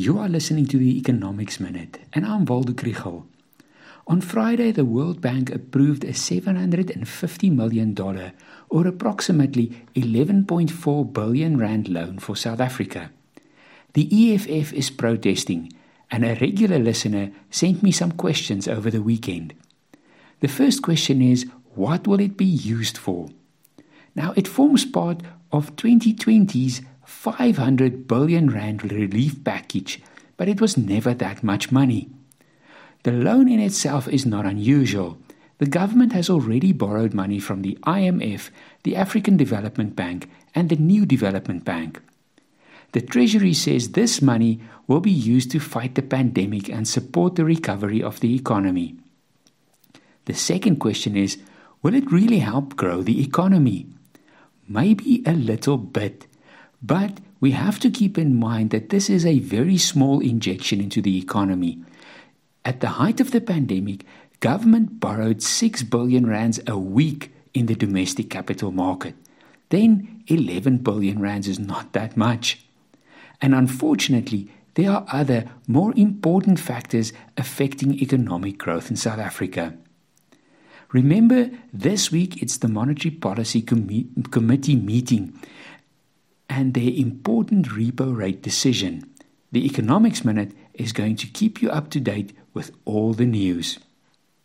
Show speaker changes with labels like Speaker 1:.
Speaker 1: You are listening to the Economics Minute, and I'm Waldo Krugell. On Friday, the World Bank approved a $750 million, or approximately 11.4 billion rand loan for South Africa. The EFF is protesting, and a regular listener sent me some questions over the weekend. The first question is what will it be used for? Now, it forms part of 2020's 500 billion rand relief package, but it was never that much money. The loan in itself is not unusual. The government has already borrowed money from the IMF, the African Development Bank, and the New Development Bank. The Treasury says this money will be used to fight the pandemic and support the recovery of the economy. The second question is Will it really help grow the economy? Maybe a little bit, but we have to keep in mind that this is a very small injection into the economy. At the height of the pandemic, government borrowed 6 billion rands a week in the domestic capital market. Then 11 billion rands is not that much. And unfortunately, there are other more important factors affecting economic growth in South Africa. Remember, this week it's the Monetary Policy Com- Committee meeting and their important repo rate decision. The Economics Minute is going to keep you up to date with all the news.